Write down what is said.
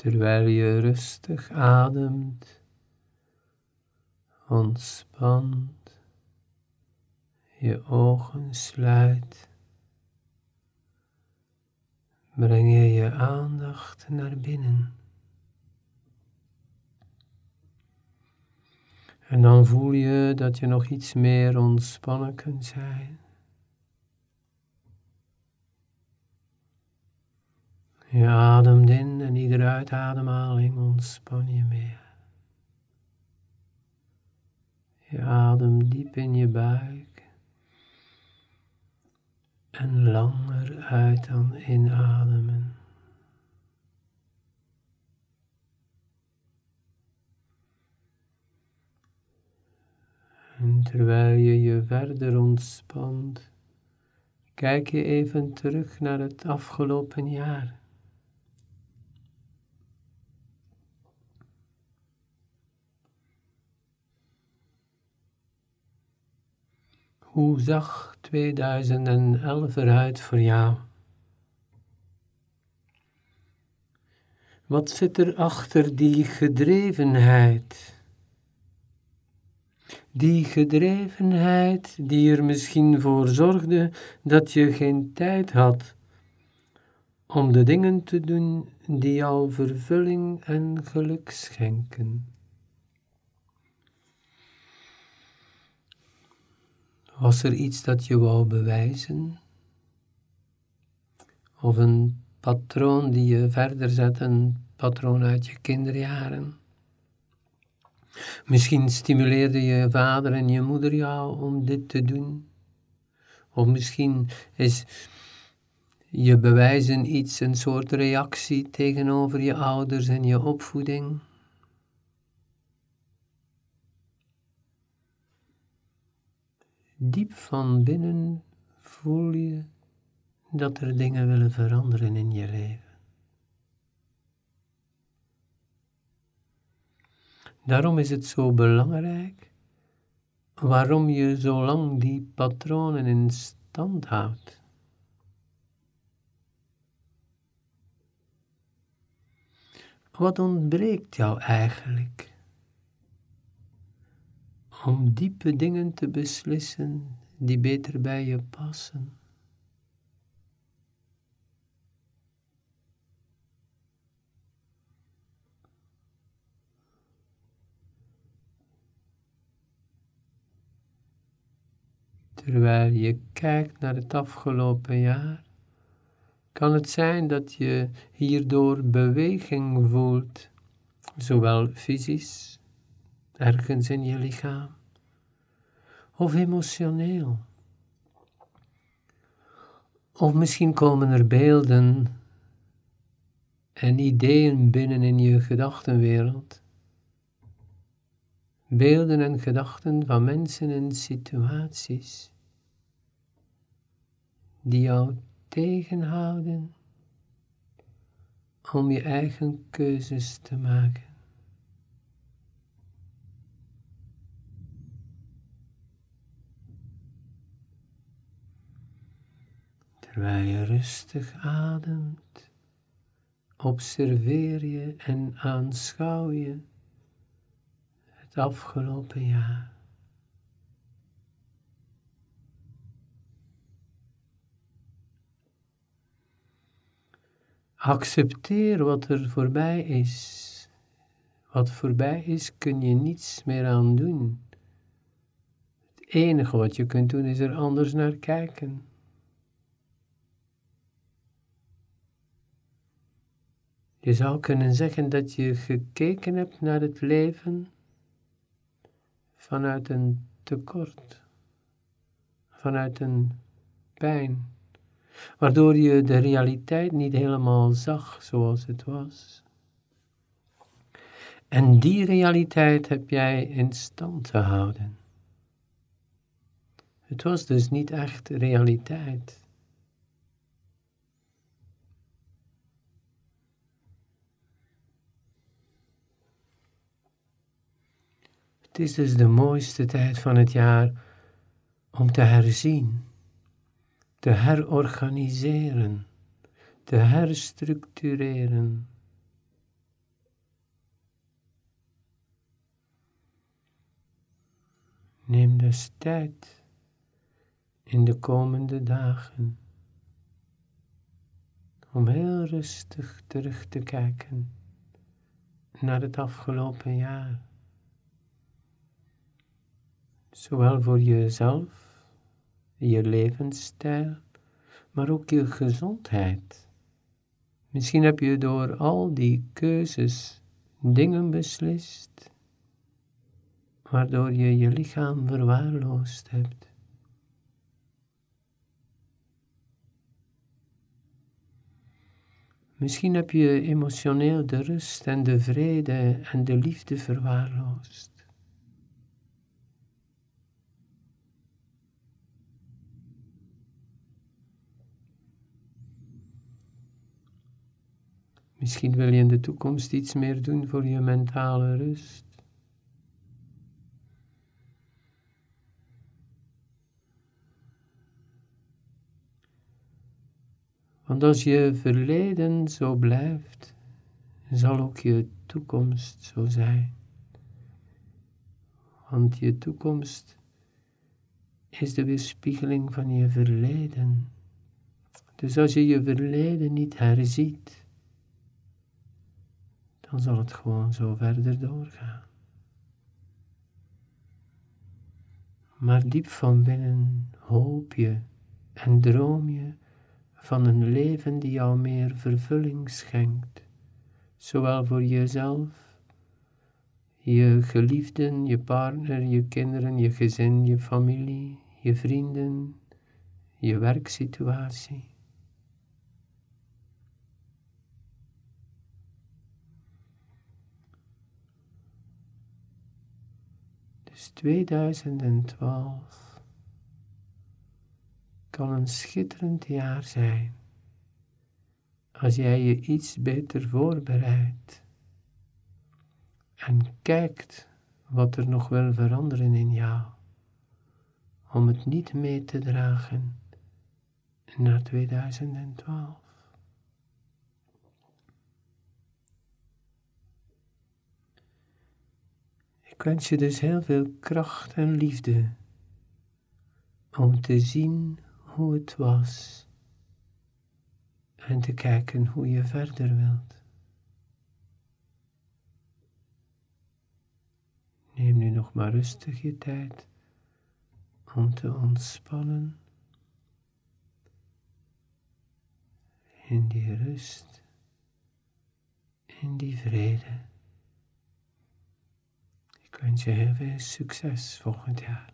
terwijl je rustig ademt, ontspant, je ogen sluit, breng je je aandacht naar binnen. En dan voel je dat je nog iets meer ontspannen kunt zijn. Je ademt in en iedere uitademhaling ontspan je meer. Je ademt diep in je buik en langer uit dan inademen. En terwijl je je verder ontspant, kijk je even terug naar het afgelopen jaar. Hoe zag 2011 eruit voor jou? Wat zit er achter die gedrevenheid? Die gedrevenheid die er misschien voor zorgde dat je geen tijd had om de dingen te doen die jou vervulling en geluk schenken. Was er iets dat je wou bewijzen? Of een patroon die je verder zet, een patroon uit je kinderjaren? Misschien stimuleerde je vader en je moeder jou om dit te doen. Of misschien is je bewijzen iets een soort reactie tegenover je ouders en je opvoeding. Diep van binnen voel je dat er dingen willen veranderen in je leven. Daarom is het zo belangrijk waarom je zo lang die patronen in stand houdt. Wat ontbreekt jou eigenlijk om diepe dingen te beslissen die beter bij je passen? terwijl je kijkt naar het afgelopen jaar, kan het zijn dat je hierdoor beweging voelt, zowel fysisch, ergens in je lichaam, of emotioneel. Of misschien komen er beelden en ideeën binnen in je gedachtenwereld. Beelden en gedachten van mensen en situaties die jou tegenhouden om je eigen keuzes te maken. Terwijl je rustig ademt, observeer je en aanschouw je het afgelopen jaar. Accepteer wat er voorbij is. Wat voorbij is, kun je niets meer aan doen. Het enige wat je kunt doen is er anders naar kijken. Je zou kunnen zeggen dat je gekeken hebt naar het leven vanuit een tekort, vanuit een pijn waardoor je de realiteit niet helemaal zag zoals het was. En die realiteit heb jij in stand te houden. Het was dus niet echt realiteit. is dus de mooiste tijd van het jaar om te herzien, te herorganiseren, te herstructureren. Neem dus tijd in de komende dagen om heel rustig terug te kijken naar het afgelopen jaar. Zowel voor jezelf, je levensstijl, maar ook je gezondheid. Misschien heb je door al die keuzes dingen beslist, waardoor je je lichaam verwaarloosd hebt. Misschien heb je emotioneel de rust en de vrede en de liefde verwaarloosd. Misschien wil je in de toekomst iets meer doen voor je mentale rust. Want als je verleden zo blijft, zal ook je toekomst zo zijn. Want je toekomst is de weerspiegeling van je verleden. Dus als je je verleden niet herziet, dan zal het gewoon zo verder doorgaan. Maar diep van binnen hoop je en droom je van een leven die jou meer vervulling schenkt, zowel voor jezelf, je geliefden, je partner, je kinderen, je gezin, je familie, je vrienden, je werksituatie. Dus 2012 kan een schitterend jaar zijn als jij je iets beter voorbereidt en kijkt wat er nog wil veranderen in jou, om het niet mee te dragen naar 2012. Wens je dus heel veel kracht en liefde om te zien hoe het was en te kijken hoe je verder wilt. Neem nu nog maar rustig je tijd om te ontspannen in die rust, in die vrede. Wens je heel veel succes volgend jaar.